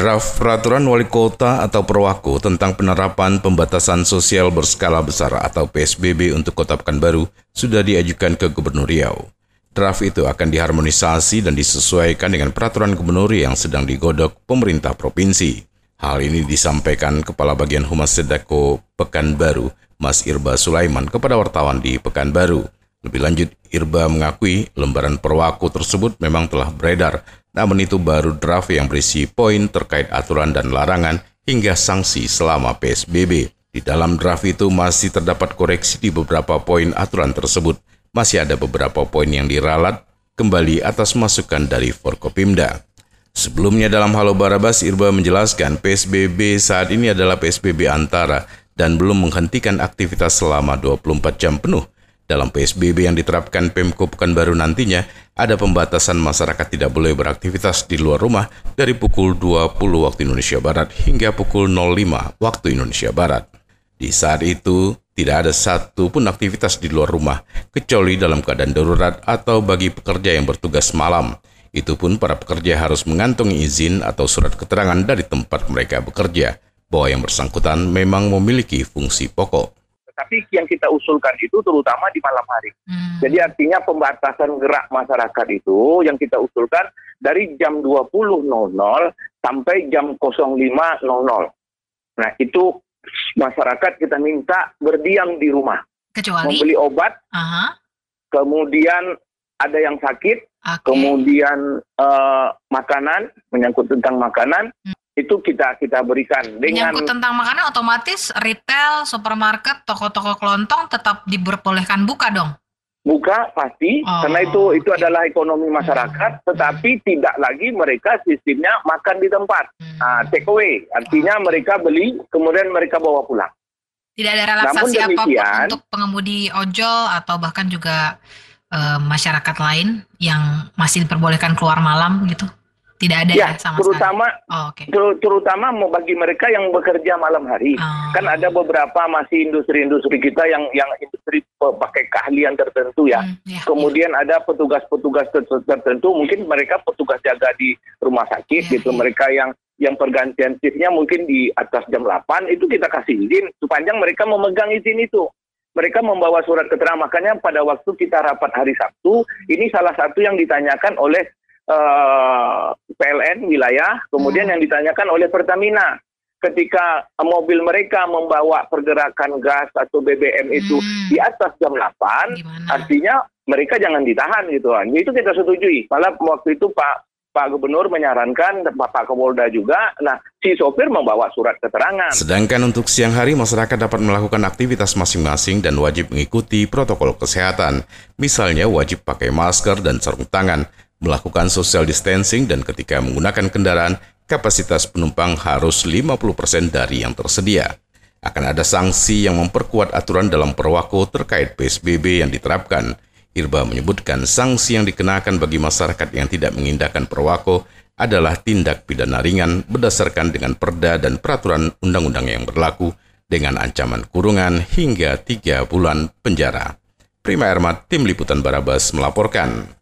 Draft Peraturan Wali Kota atau Perwako tentang penerapan pembatasan sosial berskala besar atau PSBB untuk Kota Pekanbaru sudah diajukan ke Gubernur Riau. Draft itu akan diharmonisasi dan disesuaikan dengan peraturan gubernur yang sedang digodok pemerintah provinsi. Hal ini disampaikan Kepala Bagian Humas Sedako Pekanbaru, Mas Irba Sulaiman kepada wartawan di Pekanbaru. Lebih lanjut, Irba mengakui lembaran perwaku tersebut memang telah beredar namun itu baru draft yang berisi poin terkait aturan dan larangan hingga sanksi selama PSBB. Di dalam draft itu masih terdapat koreksi di beberapa poin aturan tersebut. Masih ada beberapa poin yang diralat kembali atas masukan dari Forkopimda. Sebelumnya dalam Halo Barabas, Irba menjelaskan PSBB saat ini adalah PSBB antara dan belum menghentikan aktivitas selama 24 jam penuh dalam PSBB yang diterapkan Pemko Pekanbaru nantinya, ada pembatasan masyarakat tidak boleh beraktivitas di luar rumah dari pukul 20 waktu Indonesia Barat hingga pukul 05 waktu Indonesia Barat. Di saat itu, tidak ada satu pun aktivitas di luar rumah, kecuali dalam keadaan darurat atau bagi pekerja yang bertugas malam. Itu pun para pekerja harus mengantongi izin atau surat keterangan dari tempat mereka bekerja, bahwa yang bersangkutan memang memiliki fungsi pokok. Tapi yang kita usulkan itu terutama di malam hari. Hmm. Jadi artinya pembatasan gerak masyarakat itu yang kita usulkan dari jam 20.00 sampai jam 05.00. Nah itu masyarakat kita minta berdiam di rumah. Kecuali? Membeli obat, -huh. kemudian ada yang sakit, okay. kemudian uh, makanan, menyangkut tentang makanan, hmm itu kita kita berikan dengan Menyangkut tentang makanan otomatis retail, supermarket, toko-toko kelontong tetap diperbolehkan buka dong. Buka pasti oh, karena itu itu adalah ekonomi masyarakat, hmm. tetapi tidak lagi mereka sistemnya makan di tempat. Hmm. Nah, take away artinya oh. mereka beli kemudian mereka bawa pulang. Tidak ada relaksasi apa pun untuk pengemudi ojol atau bahkan juga uh, masyarakat lain yang masih diperbolehkan keluar malam gitu. Tidak ada ya, ya sama terutama Oh, okay. ter terutama mau bagi mereka yang bekerja malam hari. Oh. Kan ada beberapa masih industri-industri kita yang yang industri pakai keahlian tertentu ya. Hmm, ya Kemudian ya. ada petugas-petugas tertentu mungkin mereka petugas jaga di rumah sakit ya, gitu. Ya. Mereka yang yang pergantian shiftnya mungkin di atas jam 8 itu kita kasih izin sepanjang mereka memegang izin itu mereka membawa surat keterangan makanya pada waktu kita rapat hari Sabtu ini salah satu yang ditanyakan oleh uh, PLN wilayah, kemudian hmm. yang ditanyakan oleh Pertamina ketika mobil mereka membawa pergerakan gas atau BBM itu hmm. di atas jam 8, Gimana? artinya mereka jangan ditahan gitu kan. Itu kita setujui. Malah waktu itu Pak Pak Gubernur menyarankan Bapak Kapolda juga, nah si sopir membawa surat keterangan. Sedangkan untuk siang hari masyarakat dapat melakukan aktivitas masing-masing dan wajib mengikuti protokol kesehatan. Misalnya wajib pakai masker dan sarung tangan, melakukan social distancing dan ketika menggunakan kendaraan, kapasitas penumpang harus 50% dari yang tersedia. Akan ada sanksi yang memperkuat aturan dalam perwako terkait PSBB yang diterapkan. Irba menyebutkan sanksi yang dikenakan bagi masyarakat yang tidak mengindahkan perwako adalah tindak pidana ringan berdasarkan dengan perda dan peraturan undang-undang yang berlaku dengan ancaman kurungan hingga tiga bulan penjara. Prima Ermat, Tim Liputan Barabas melaporkan.